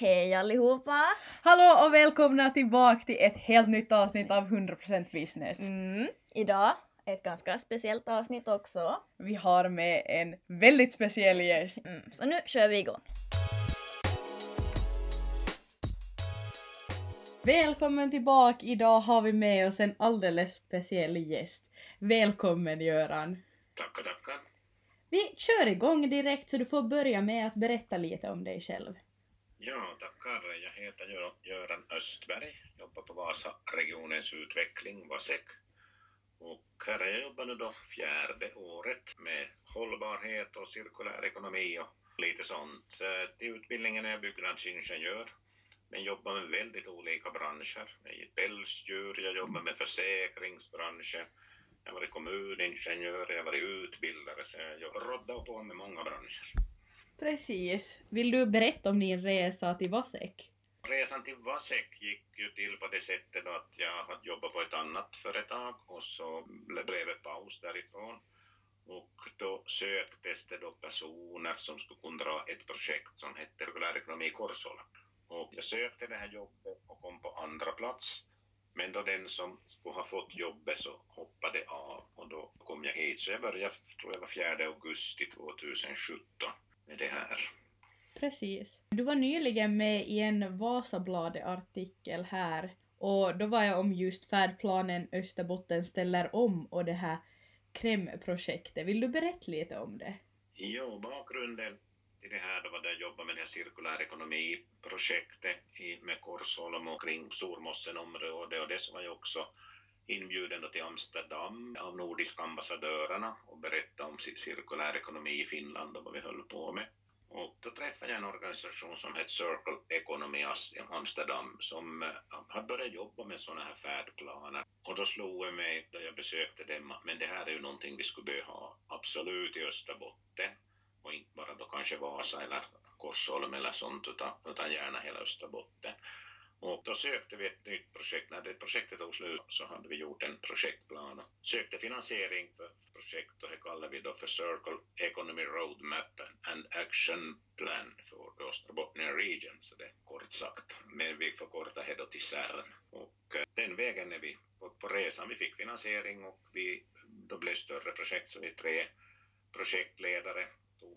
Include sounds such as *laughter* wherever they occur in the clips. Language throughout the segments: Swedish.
Hej allihopa! Hallå och välkomna tillbaka till ett helt nytt avsnitt av 100% business. Mm, idag ett ganska speciellt avsnitt också. Vi har med en väldigt speciell gäst. Mm, så nu kör vi igång. Välkommen tillbaka! Idag har vi med oss en alldeles speciell gäst. Välkommen Göran! Tackar, tackar. Vi kör igång direkt så du får börja med att berätta lite om dig själv. Ja, tackar. Jag heter Göran Östberg, jobbar på Vasa-regionens utveckling, VASEK. Och här jag jobbar nu då fjärde året med hållbarhet och cirkulär ekonomi och lite sånt. Till utbildningen är jag byggnadsingenjör, men jobbar med väldigt olika branscher. Jag är pälsdjur, jag jobbar med försäkringsbranschen, jag har varit kommuningenjör, jag har varit utbildare, så jag roddar på med många branscher. Precis. Vill du berätta om din resa till Vasek? Resan till Vasek gick ju till på det sättet att jag hade jobbat på ett annat företag och så blev det paus därifrån. Och då söktes det då personer som skulle kunna dra ett projekt som hette Regulär ekonomi i Korsola. Och jag sökte det här jobbet och kom på andra plats. Men då den som skulle ha fått jobbet så hoppade av och då kom jag hit. Så jag började, tror jag var 4 augusti 2017 det här. Precis. Du var nyligen med i en Vasabladet-artikel här och då var jag om just färdplanen Österbotten ställer om och det här KREM-projektet. Vill du berätta lite om det? Jo, bakgrunden till det här då var det jag jobbade med det här cirkulär ekonomi-projektet med Korsholm och kring Stormossenområdet och det så var jag också inbjuden till Amsterdam av nordiska ambassadörerna och berätta om cirkulär ekonomi i Finland och vad vi höll på med. Och då träffade jag en organisation som heter Circle Economy i Amsterdam som eh, har hade börjat jobba med sådana här färdplaner. Och då slog det mig då jag besökte dem att men det här är ju någonting vi skulle behöva ha absolut i Österbotten och inte bara då kanske Vasa eller Korsholm eller sånt utan, utan gärna hela Österbotten. Och då sökte vi ett nytt projekt. När det projektet tog slut så hade vi gjort en projektplan och sökte finansiering för projekt och det kallade vi då för Circle Economy Roadmap and Action Plan för Österbotten Region, så det är kort sagt. Men vi förkortade det då till CERN. Och eh, den vägen är vi på, på resan. Vi fick finansiering och vi, då blev större projekt så vi är tre projektledare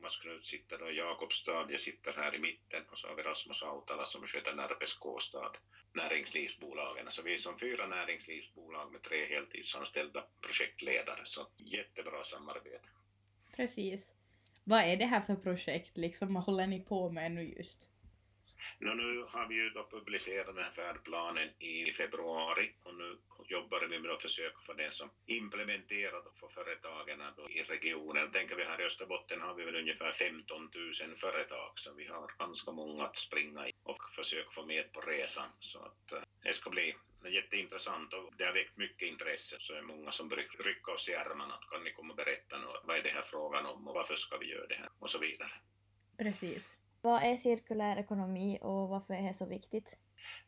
Thomas Knut sitter då i Jakobstad, jag sitter här i mitten och så har vi Rasmus Autala som sköter Närpes K-stad, näringslivsbolagen. Så vi är som fyra näringslivsbolag med tre heltidsanställda projektledare, så jättebra samarbete. Precis. Vad är det här för projekt liksom? Vad håller ni på med nu just? No, nu har vi ju då publicerat den här färdplanen i februari och nu jobbar vi med att försöka få den som implementerad för företagen då i regionen. Tänker vi här i Österbotten har vi väl ungefär 15 000 företag så vi har ganska många att springa i och försöka få med på resan. Så att eh, det ska bli jätteintressant och det har väckt mycket intresse så det är många som brukar rycka oss i ärmarna kan ni komma och berätta nu vad är det här frågan om och varför ska vi göra det här och så vidare. Precis. Vad är cirkulär ekonomi och varför är det så viktigt?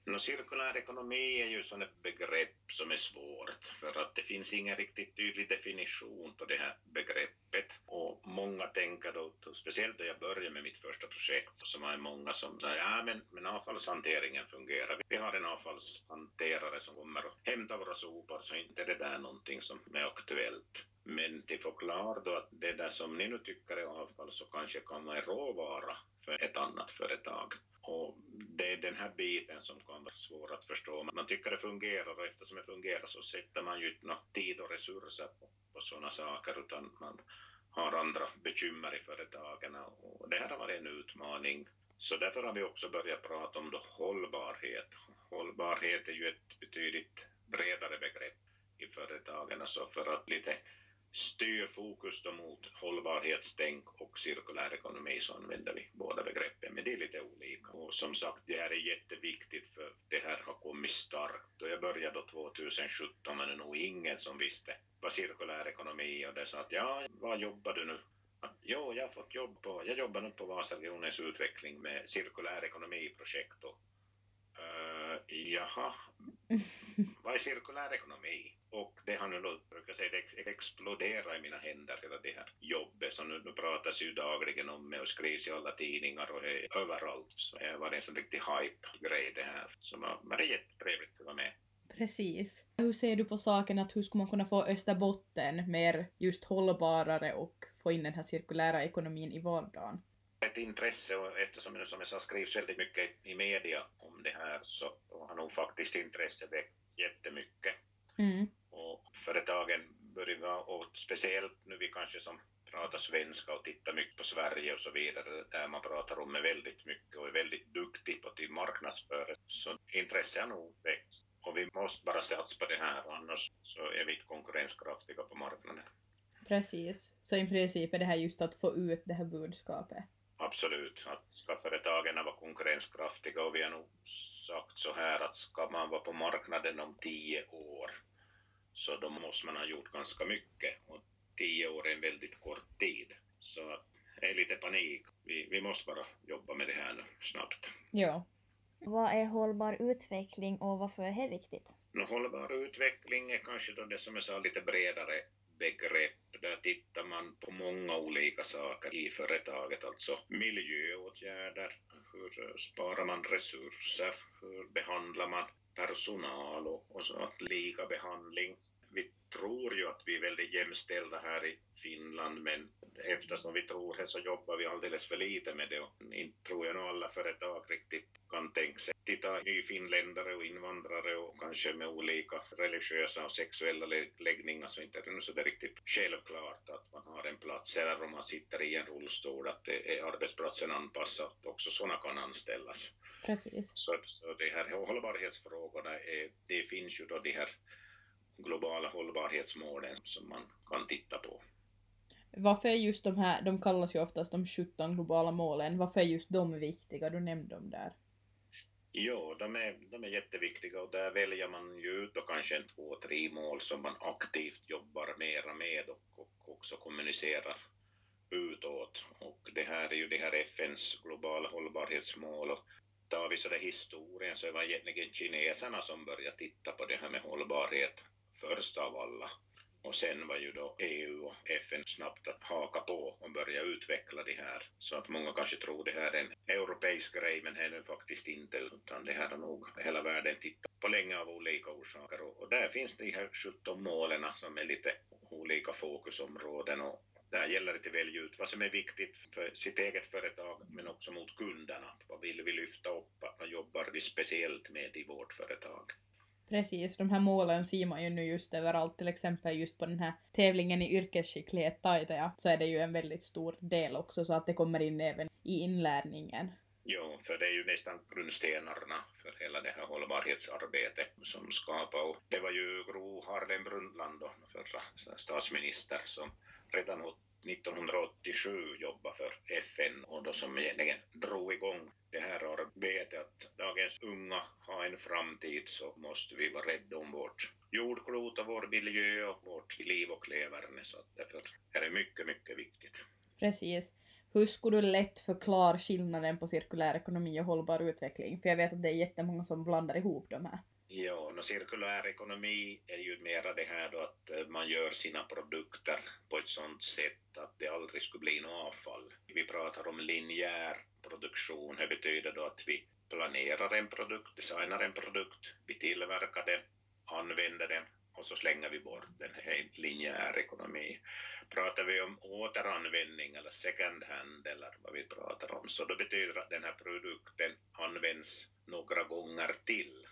No, cirkulär ekonomi är ju sån ett begrepp som är svårt för att det finns ingen riktigt tydlig definition på det här begreppet och många tänker då, speciellt då jag började med mitt första projekt, så var det många som sa ja men, men avfallshanteringen fungerar. Vi har en avfallshanterare som kommer och hämtar våra sopor så inte är det där någonting som är aktuellt. Men till förklar då att det där som ni nu tycker är avfall så kanske kan vara en råvara för ett annat företag. Och det är den här biten som kan vara svår att förstå. Man tycker det fungerar och eftersom det fungerar så sätter man ju inte någon tid och resurser på, på sådana saker utan man har andra bekymmer i företagen och det här har varit en utmaning. Så därför har vi också börjat prata om då hållbarhet. Hållbarhet är ju ett betydligt bredare begrepp i företagen, alltså för att lite styr fokus då mot hållbarhetstänk och cirkulär ekonomi så använder vi båda begreppen, men det är lite olika. Och som sagt, det här är jätteviktigt för det här har kommit starkt. Då jag började då 2017 var det nog ingen som visste vad cirkulär ekonomi och det sa att ja, vad jobbar du nu? Jo, jag har fått jobb på, jag jobbar nu på Vasaregionens utveckling med cirkulär ekonomiprojekt och eh, uh, jaha, *laughs* Vad är cirkulär ekonomi? Och det har nu då, brukar säga, det exploderar i mina händer, hela det här jobbet som nu, nu pratas ju dagligen om och skrivs i alla tidningar och överallt. Så det var en sån riktig hype-grej det här. Så var, det jättetrevligt att vara med. Precis. Hur ser du på saken att hur skulle man kunna få Österbotten mer just hållbarare och få in den här cirkulära ekonomin i vardagen? Ett intresse och eftersom det som jag sa skrivs väldigt mycket i media om det här så har nog faktiskt intresse väckt jättemycket. Mm. Och företagen börjar, och speciellt nu vi kanske som pratar svenska och tittar mycket på Sverige och så vidare, där man pratar om är väldigt mycket och är väldigt duktig på att marknadsföra, så intresse har nog växt. Och vi måste bara satsa på det här, annars så är vi inte konkurrenskraftiga på marknaden. Precis. Så i princip är det här just att få ut det här budskapet? Absolut, att ska företagen vara konkurrenskraftiga och vi har nog sagt så här att ska man vara på marknaden om tio år så då måste man ha gjort ganska mycket och tio år är en väldigt kort tid. Så det är lite panik. Vi, vi måste bara jobba med det här nu snabbt. Ja. Vad är hållbar utveckling och varför är det viktigt? No, hållbar utveckling är kanske då det som jag sa lite bredare begrepp. Där tittar man på många olika saker i företaget, alltså miljöåtgärder, hur sparar man resurser, hur behandlar man personal och, och så att lika behandling. Vi tror ju att vi är väldigt jämställda här i Finland, men eftersom vi tror det så jobbar vi alldeles för lite med det och inte tror jag nog alla företag riktigt kan tänka sig titta i finländare och invandrare och kanske med olika religiösa och sexuella läggningar så inte är det så det riktigt självklart att man har en plats eller om man sitter i en rullstol att det är arbetsplatsen anpassat också sådana kan anställas. Precis. Så, så det här hållbarhetsfrågorna är, det finns ju då de här globala hållbarhetsmålen som man kan titta på. Varför är just de här, de kallas ju oftast de 17 globala målen, varför är just de viktiga? Du nämnde dem där. Jo, de är, de är jätteviktiga och där väljer man ju ut då kanske en två, tre mål som man aktivt jobbar mera med och, och också kommunicerar utåt. Och det här är ju det här FNs globala hållbarhetsmål och tar vi sådär historien så var det egentligen kineserna som började titta på det här med hållbarhet först av alla. Och sen var ju då EU och FN snabbt att haka på och börja utveckla det här. Så att många kanske tror det här är en europeisk grej, men det är det faktiskt inte, utan det här har nog hela världen tittat på länge av olika orsaker. Och, och där finns de här 17 målen som är lite olika fokusområden och där gäller det att välja ut vad som är viktigt för sitt eget företag men också mot kunderna. Vad vill vi lyfta upp? Vad jobbar vi speciellt med i vårt företag? Precis, de här målen ser man ju nu just överallt, till exempel just på den här tävlingen i yrkesskicklighet Taiteja, så är det ju en väldigt stor del också så att det kommer in även i inlärningen. Jo, för det är ju nästan grundstenarna för hela det här hållbarhetsarbetet som skapar. Och det var ju Gro Harlem Brundtland, då, förra statsminister, som redan 1987 jobbade för FN och då som egentligen drog igång det här arbetet att dagens unga har en framtid så måste vi vara rädda om vårt jordklot och vår miljö och vårt liv och leverne så därför är det mycket, mycket viktigt. Precis. Hur skulle du lätt förklara skillnaden på cirkulär ekonomi och hållbar utveckling? För jag vet att det är jättemånga som blandar ihop de här. Ja, no, cirkulär ekonomi är ju mera det här då att eh, man gör sina produkter på ett sådant sätt att det aldrig skulle bli något avfall. Vi pratar om linjär produktion, det betyder då att vi planerar en produkt, designar en produkt, vi tillverkar den, använder den och så slänger vi bort den. Det är linjär ekonomi. Pratar vi om återanvändning eller second hand eller vad vi pratar om så då betyder det att den här produkten används några gånger till.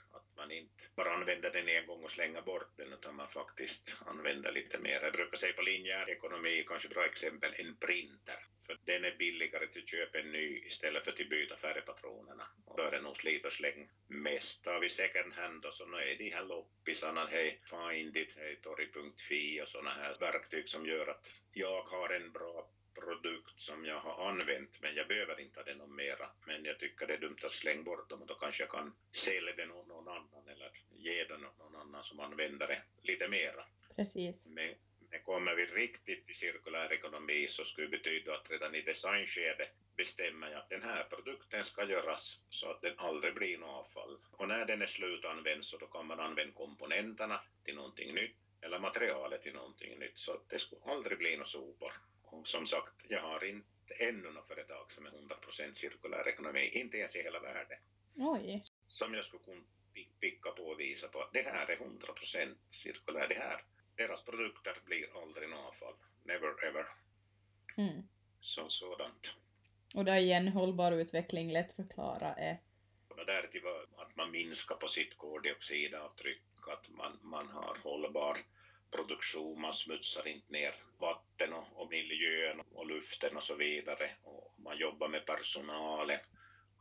Man inte bara använder den en gång och slänger bort den utan man faktiskt använder lite mer. Jag brukar säga på linjär ekonomi, kanske bra exempel, en printer. För den är billigare till att köpa en ny istället för att byta färgpatronerna. Och då är det nog slit och släng mest. Tar vi second hand och så nu är de här loppisarna, hej Findit, hej Torg.fi och sådana här verktyg som gör att jag har en bra produkt som jag har använt men jag behöver inte ha den någon mera. Men jag tycker det är dumt att slänga bort dem och då kanske jag kan sälja den åt någon annan eller ge den åt någon annan som använder det lite mera. Precis. Men, men kommer vi riktigt till cirkulär ekonomi så skulle det betyda att redan i designskedet bestämmer jag att den här produkten ska göras så att den aldrig blir något avfall. Och när den är slutanvänd så då kan man använda komponenterna till någonting nytt eller materialet till någonting nytt så att det skulle aldrig bli några sopor. Och som sagt, jag har inte ännu något företag som är 100% cirkulär ekonomi, inte ens i hela världen. Oj. Som jag skulle kunna picka på och visa på att det här är 100% cirkulär, det här, deras produkter blir aldrig något avfall, never ever. Mm. Så, sådant. Och där igen, hållbar utveckling, lätt förklara är... Och där till att man minskar på sitt koldioxidavtryck, att man, man har hållbar produktion, man smutsar inte ner vatten och, och miljön och luften och så vidare. Och man jobbar med personalen,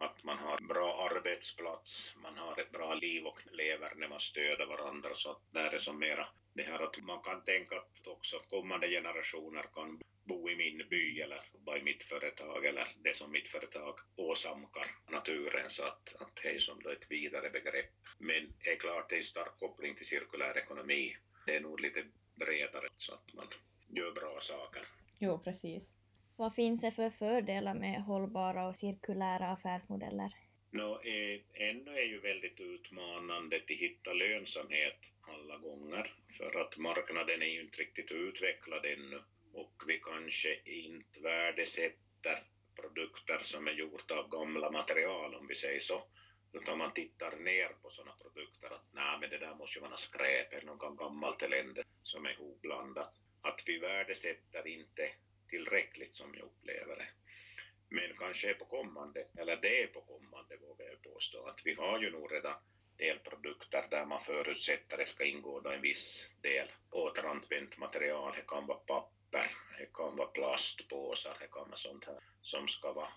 att man har en bra arbetsplats, man har ett bra liv och lever när man stöder varandra. Så att där är som mera det här att man kan tänka att också kommande generationer kan bo i min by eller jobba i mitt företag eller det som mitt företag åsamkar naturen så att, att det är som ett vidare begrepp. Men det är klart det är en stark koppling till cirkulär ekonomi. Det är nog lite bredare så att man gör bra saker. Jo, precis. Vad finns det för fördelar med hållbara och cirkulära affärsmodeller? No, eh, ännu är ju väldigt utmanande att hitta lönsamhet alla gånger för att marknaden är ju inte riktigt utvecklad ännu och vi kanske inte värdesätter produkter som är gjorda av gamla material om vi säger så utan man tittar ner på sådana produkter att nej men det där måste ju vara skräp eller något gammalt elände som är ihopblandat. Att vi värdesätter inte tillräckligt som jag upplever det. Men kanske är på kommande, eller det är på kommande vågar jag påstå, att vi har ju nog redan delprodukter där man förutsätter det ska ingå en viss del återanvänt material. Det kan vara papper, det kan vara plastpåsar, det kan vara sånt här som ska vara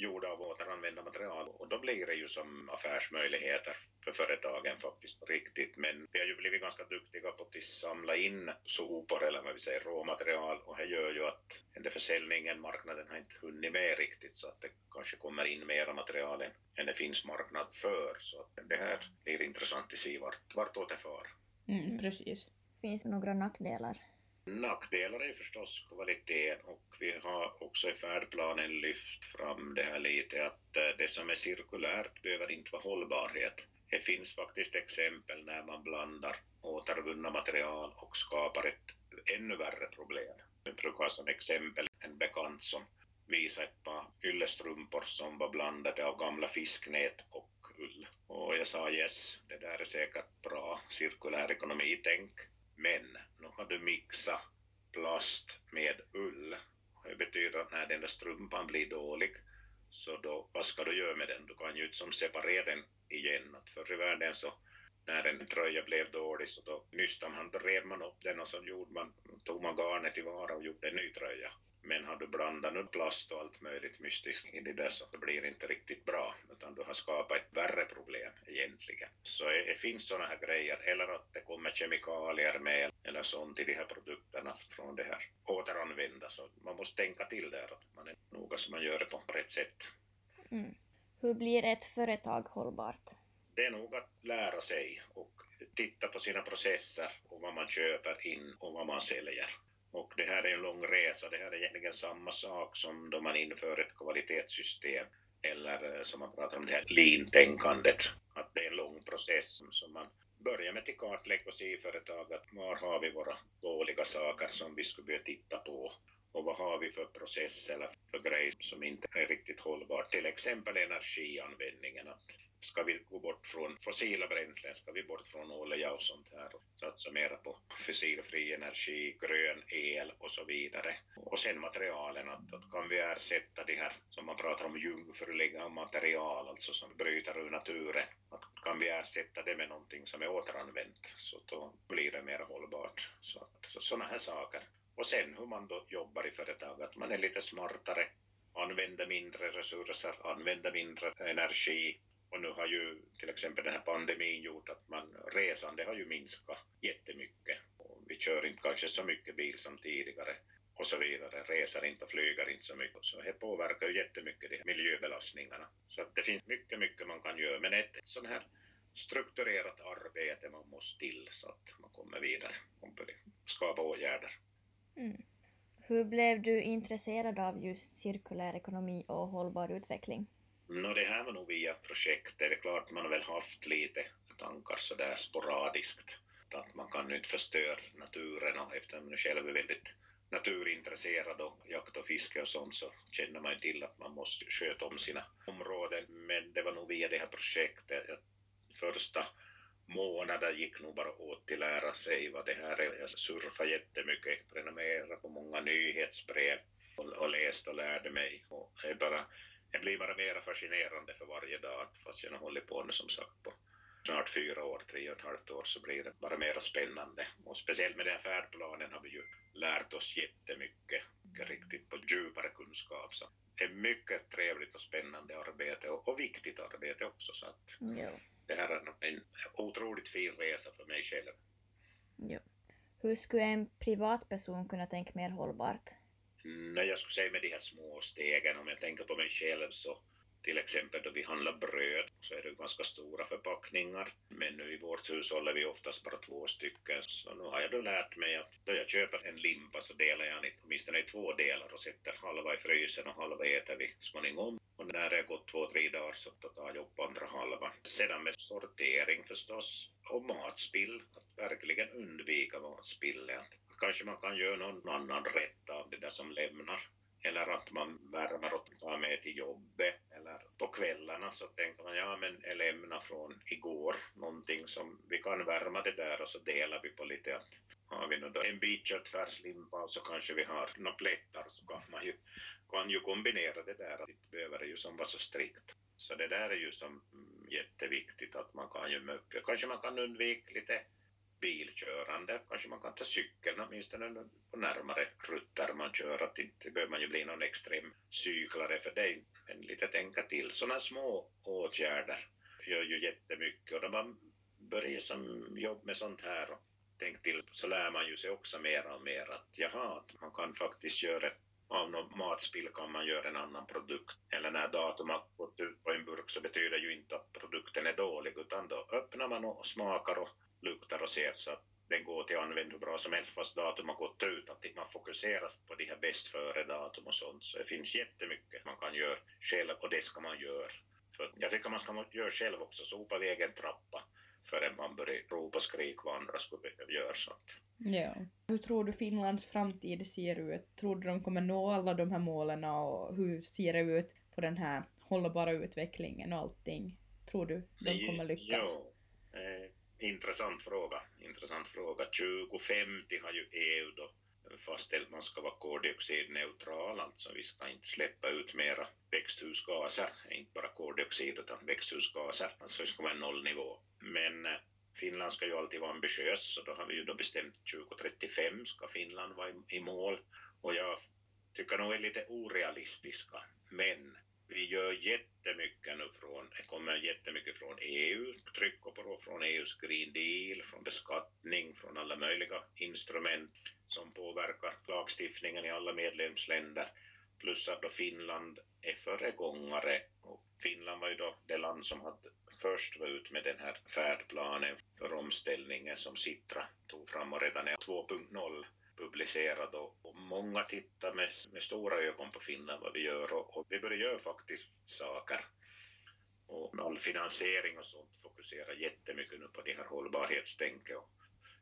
gjorda av återanvända material och då blir det ju som affärsmöjligheter för företagen faktiskt på riktigt. Men vi har ju blivit ganska duktiga på att samla in sopor eller vad vi säger råmaterial och det gör ju att den försäljningen, marknaden har inte hunnit med riktigt så att det kanske kommer in mera material än det finns marknad för. Så att det här blir intressant att se vart, vart det far. Mm, precis. Finns det några nackdelar? Nackdelar är förstås kvaliteten och vi har också i färdplanen lyft fram det här lite att eh, det som är cirkulärt behöver inte vara hållbarhet. Det finns faktiskt exempel när man blandar återvunna material och skapar ett ännu värre problem. Jag brukar som exempel en bekant som visade ett par yllestrumpor som var blandade av gamla fisknät och ull. Och jag sa yes, det där är säkert bra cirkulär ekonomi-tänk men nu har du mixat plast med ull. Det betyder att när den där strumpan blir dålig så då, vad ska du göra med den? Du kan ju inte som separera den igen. Att förr i världen så när en tröja blev dålig så då nystade man, då rev man upp den och så gjorde man, tog man garnet tillvara och gjorde en ny tröja. Men har du blandat nu plast och allt möjligt mystiskt in i det så blir det inte riktigt bra, utan du har skapat ett värre problem egentligen. Så det finns sådana här grejer, eller att det kommer kemikalier med eller sånt i de här produkterna från det här återanvända, så man måste tänka till där att man är noga så man gör det på rätt sätt. Mm. Hur blir ett företag hållbart? Det är nog att lära sig och titta på sina processer och vad man köper in och vad man säljer. Och det här är en lång resa, det här är egentligen samma sak som då man inför ett kvalitetssystem eller eh, som man pratar om det här lean-tänkandet, att det är en lång process som man börjar med till kartlägg och se i företaget, var har vi våra dåliga saker som vi skulle börja titta på? Och vad har vi för process eller för grejer som inte är riktigt hållbar, Till exempel energianvändningen. Att ska vi gå bort från fossila bränslen, ska vi bort från olja och sånt här och satsa mera på fossilfri energi, grön el och så vidare. Och sen materialen, att, att kan vi ersätta det här som man pratar om jungfruliga material, alltså som bryter ur naturen, att kan vi ersätta det med någonting som är återanvänt så då blir det mer hållbart. Så, att, så sådana här saker. Och sen hur man då jobbar i företag, att man är lite smartare, använder mindre resurser, använder mindre energi. Och nu har ju till exempel den här pandemin gjort att man, resande har ju minskat jättemycket. Och vi kör inte kanske så mycket bil som tidigare och så vidare, reser inte och flyger inte så mycket. Så det påverkar ju jättemycket de här miljöbelastningarna. Så att det finns mycket, mycket man kan göra, men ett, ett sånt här strukturerat arbete man måste till så att man kommer vidare och skapa åtgärder. Mm. Hur blev du intresserad av just cirkulär ekonomi och hållbar utveckling? No, det här var nog via projektet. Det är klart man har väl haft lite tankar sådär sporadiskt. Att man kan ju inte förstöra naturen och eftersom man själv är väldigt naturintresserad och jakt och fiske och sånt så känner man ju till att man måste sköta om sina områden. Men det var nog via det här projektet. Första månader gick nog bara åt till att lära sig vad det här är. Jag surfade jättemycket, prenumererade på många nyhetsbrev och, och läste och lärde mig. Och det, bara, det blir bara mer fascinerande för varje dag, fast jag har hållit på nu som sagt på snart fyra år, tre och ett halvt år, så blir det bara mer spännande. Och speciellt med den färdplanen har vi ju lärt oss jättemycket, riktigt på djupare kunskap. Så det är mycket trevligt och spännande arbete och, och viktigt arbete också. Så att Jo. det här är en otroligt fin resa för mig själv. jo. Hur skulle en privatperson kunna tänka mer hållbart? När jag skulle säga med de här små stegen, om jag tänker på mig själv så till exempel då vi handlar bröd så är det ganska stora förpackningar. Men nu i vårt hushåll är vi oftast bara två stycken. Så nu har jag då lärt mig att då jag köper en limpa så delar jag den åtminstone i två delar och sätter halva i frysen och halva äter vi småningom. Och när det har gått två, tre dagar så tar jag upp andra halvan. Sedan med sortering förstås och matspill, att verkligen undvika matspillet. Kanske man kan göra någon annan rätt av det där som lämnar eller att man värmer och tar med till jobbet eller på kvällarna så tänker man ja men jag lämnar från igår någonting som vi kan värma det där och så delar vi på lite att har vi nu då en bit köttfärslimpa och så kanske vi har några plättar så kan man ju, kan ju kombinera det där det behöver ju som vara så strikt. Så det där är ju som jätteviktigt att man kan ju mycket. Kanske man kan undvika lite bilkörande, kanske man kan ta cykeln åtminstone på närmare rutter man kör, att inte behöver man ju bli någon extrem cyklare för det, men lite tänka till. Sådana små åtgärder gör ju jättemycket och när man börjar som jobba med sånt här och tänk till så lär man ju sig också mer och mer att jaha, att man kan faktiskt göra av något matspill kan man göra en annan produkt. Eller när datum har gått ut på en burk så betyder ju inte att produkten är dålig utan då öppnar man och smakar och luktar och ser så att den går till användning hur bra som helst fast datum har gått ut. Att man fokuserar på de här bäst före datum och sånt. Så det finns jättemycket man kan göra själv och det ska man göra. För jag tycker man ska göra själv också, sopa vid egen trappa förrän man börjar ropa och skrika vad andra skulle göra. Så att Ja. Hur tror du Finlands framtid ser ut? Tror du de kommer nå alla de här målen och hur ser det ut på den här hållbara utvecklingen och allting? Tror du de kommer lyckas? Jo, eh, intressant fråga. Intressant fråga. 2050 har ju EU då fastställt man ska vara koldioxidneutral, alltså vi ska inte släppa ut mera växthusgaser, inte bara koldioxid utan växthusgaser, alltså det ska vara en nollnivå. Men eh, Finland ska ju alltid vara ambitiös så då har vi ju då bestämt 2035 ska Finland vara i, i mål och jag tycker nog är lite orealistiska, men vi gör jättemycket nu från, det kommer jättemycket från EU, tryck och på från EUs Green Deal, från beskattning, från alla möjliga instrument som påverkar lagstiftningen i alla medlemsländer. Plus att då Finland är föregångare och Finland var ju då det land som hade först var ut med den här färdplanen för omställningen som Sitra tog fram och redan är 2.0 publicerad och, och många tittar med, med stora ögon på Finland vad vi gör och, och vi börjar göra faktiskt saker. Och all finansiering och sånt fokuserar jättemycket nu på det här hållbarhetstänket och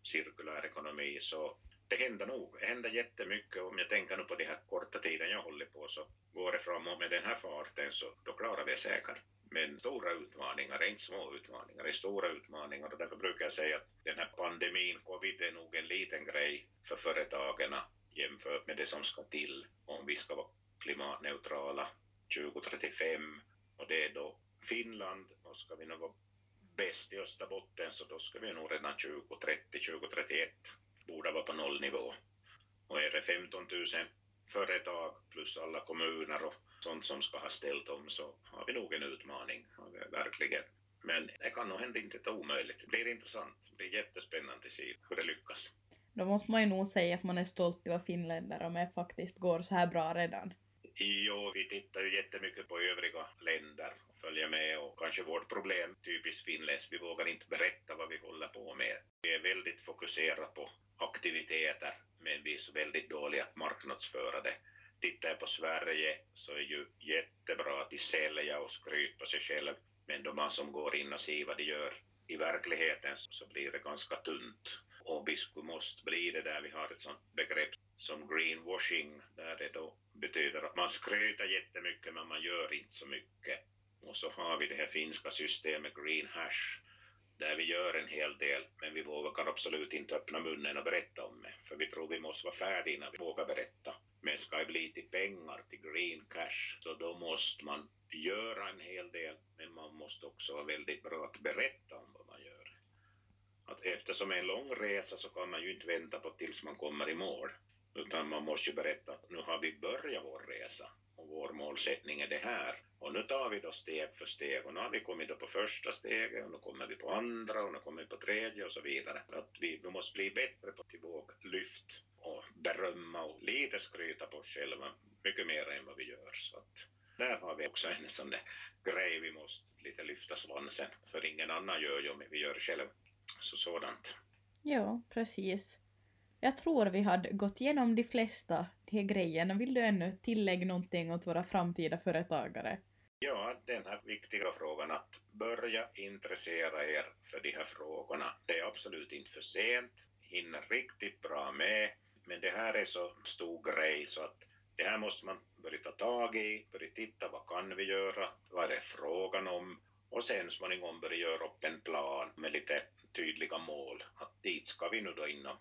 cirkulär ekonomi så det händer nog, det händer jättemycket om jag tänker nu på den här korta tiden jag håller på så går det framåt med den här farten så då klarar vi det säkert. Men stora utmaningar är inte små utmaningar, det är stora utmaningar och därför brukar jag säga att den här pandemin, covid, är nog en liten grej för företagen jämfört med det som ska till om vi ska vara klimatneutrala 2035 och det är då Finland och ska vi nog vara bäst i Österbotten så då ska vi nog redan 2030, 2031 borde vara på nollnivå. Och är det 15 000 företag plus alla kommuner och sånt som ska ha ställt om så har vi nog en utmaning, verkligen. Men det kan nog hända inte omöjligt. Det blir intressant, det blir jättespännande att se hur det lyckas. Då måste man ju nog säga att man är stolt över finländare om det faktiskt går så här bra redan. Jo, vi tittar ju jättemycket på övriga länder och följer med och kanske vårt problem, typiskt finländskt, vi vågar inte berätta vad vi håller på med. Vi är väldigt fokuserade på aktiviteter, men vi är så väldigt dåliga att marknadsföra det. Tittar jag på Sverige så är ju jättebra att sälja och skryta på sig själv, men de som går in och ser vad de gör i verkligheten så blir det ganska tunt. Och vi måste bli det där vi har ett sånt begrepp som greenwashing, där det då betyder att man skryter jättemycket men man gör inte så mycket. Och så har vi det här finska systemet green hash, där vi gör en hel del, men vi vågar absolut inte öppna munnen och berätta om det, för vi tror vi måste vara färdiga innan vi vågar berätta. Men ska det bli till pengar, till green cash, så då måste man göra en hel del, men man måste också vara väldigt bra att berätta om vad man gör. Att eftersom det är en lång resa så kan man ju inte vänta på tills man kommer i mål, utan man måste ju berätta att nu har vi börjat vår resa och vår målsättning är det här. Och nu tar vi då steg för steg och nu har vi kommit då på första steget och nu kommer vi på andra och nu kommer vi på tredje och så vidare. Att vi, vi måste bli bättre på att våga lyft berömma och lite skryta på oss själva mycket mer än vad vi gör. Så att där har vi också en sån där grej vi måste lite lyfta svansen för ingen annan gör ju men vi gör det själv. Så sådant. Ja, precis. Jag tror vi hade gått igenom de flesta de här grejerna. Vill du ännu tillägga någonting åt våra framtida företagare? Ja, den här viktiga frågan att börja intressera er för de här frågorna. Det är absolut inte för sent, hinner riktigt bra med, men det här är så stor grej så att det här måste man börja ta tag i, börja titta vad kan vi göra, vad är det frågan om och sen småningom börja göra upp en plan med lite tydliga mål. Att dit ska vi nu då inom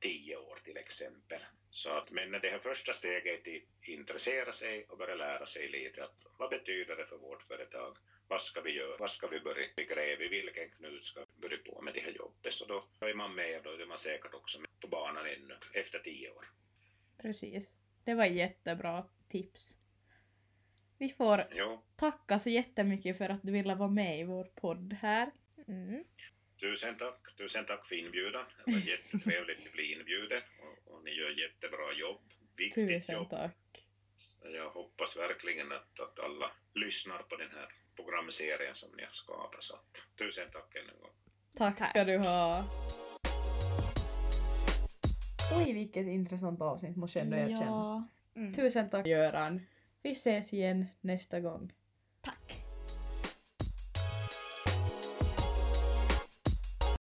tio år till exempel. Så att, men det här första steget är att intressera sig och börja lära sig lite att vad betyder det för vårt företag? Vad ska vi göra? Vad ska vi börja gräva i? Vilken knut ska vi börja på med det här jobbet? Så då är man med och då är man säkert också med på banan ännu efter tio år. Precis. Det var jättebra tips. Vi får Jo, tacka så jättemycket för att du ville vara med i vår podd här. Mm. tusen tack. Tusen tack för inbjudan. Det var jättetrevligt att bli inbjuden och, och ni gör jättebra jobb. Viktigt Tusen jobb. tack. Så jag hoppas verkligen att, att alla lyssnar på den här programserien som ni har skapat. Så tusen tack än en gång. Tack Tack. ska du ha. Oj, vilket intressant avsnitt måste jag ändå erkänna. Ja. Mm. Tusen tack Göran. Vi ses igen nästa gång.